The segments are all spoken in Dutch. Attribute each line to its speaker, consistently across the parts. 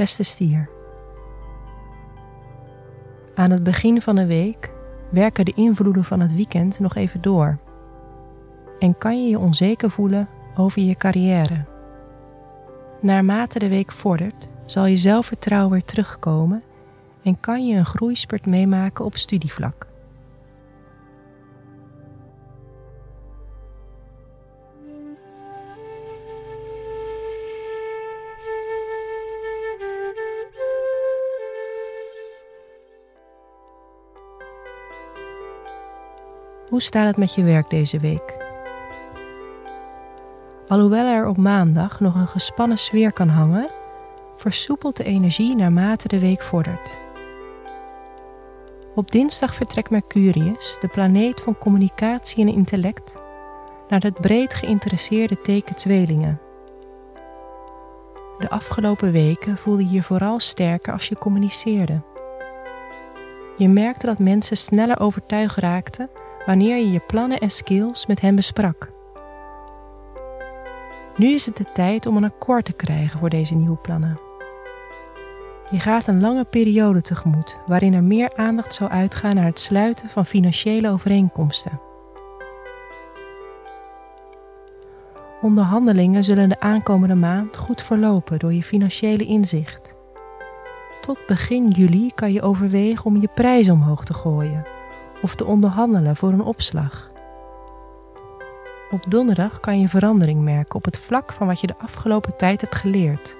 Speaker 1: Beste stier. Aan het begin van de week werken de invloeden van het weekend nog even door. En kan je je onzeker voelen over je carrière. Naarmate de week vordert, zal je zelfvertrouwen weer terugkomen en kan je een groeispurt meemaken op studievlak. Hoe staat het met je werk deze week? Alhoewel er op maandag nog een gespannen sfeer kan hangen, versoepelt de energie naarmate de week vordert. Op dinsdag vertrekt Mercurius, de planeet van communicatie en intellect, naar het breed geïnteresseerde teken tweelingen. De afgelopen weken voelde je je vooral sterker als je communiceerde. Je merkte dat mensen sneller overtuigd raakten wanneer je je plannen en skills met hen besprak. Nu is het de tijd om een akkoord te krijgen voor deze nieuwe plannen. Je gaat een lange periode tegemoet waarin er meer aandacht zal uitgaan naar het sluiten van financiële overeenkomsten. Onderhandelingen zullen de aankomende maand goed verlopen door je financiële inzicht. Tot begin juli kan je overwegen om je prijs omhoog te gooien of te onderhandelen voor een opslag. Op donderdag kan je verandering merken op het vlak van wat je de afgelopen tijd hebt geleerd.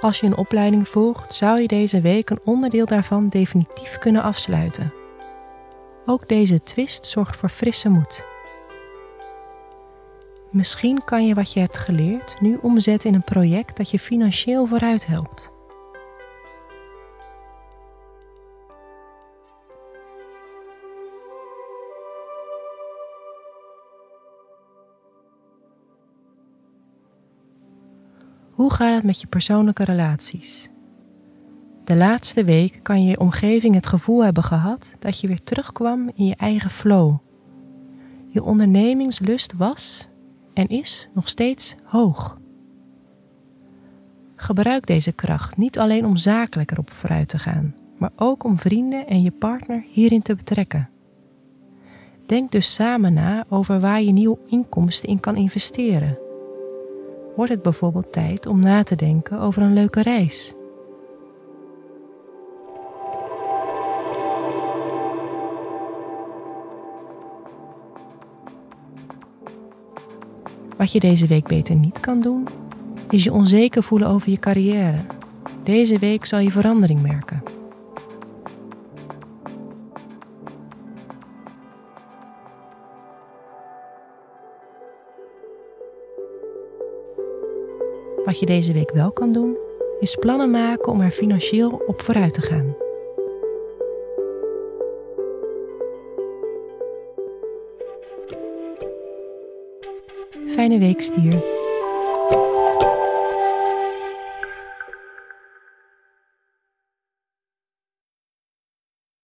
Speaker 1: Als je een opleiding volgt, zou je deze week een onderdeel daarvan definitief kunnen afsluiten. Ook deze twist zorgt voor frisse moed. Misschien kan je wat je hebt geleerd nu omzetten in een project dat je financieel vooruit helpt. Hoe gaat het met je persoonlijke relaties? De laatste week kan je omgeving het gevoel hebben gehad dat je weer terugkwam in je eigen flow. Je ondernemingslust was en is nog steeds hoog. Gebruik deze kracht niet alleen om zakelijk erop vooruit te gaan, maar ook om vrienden en je partner hierin te betrekken. Denk dus samen na over waar je nieuwe inkomsten in kan investeren wordt het bijvoorbeeld tijd om na te denken over een leuke reis. Wat je deze week beter niet kan doen, is je onzeker voelen over je carrière. Deze week zal je verandering merken. Wat je deze week wel kan doen, is plannen maken om er financieel op vooruit te gaan. Fijne week, stier.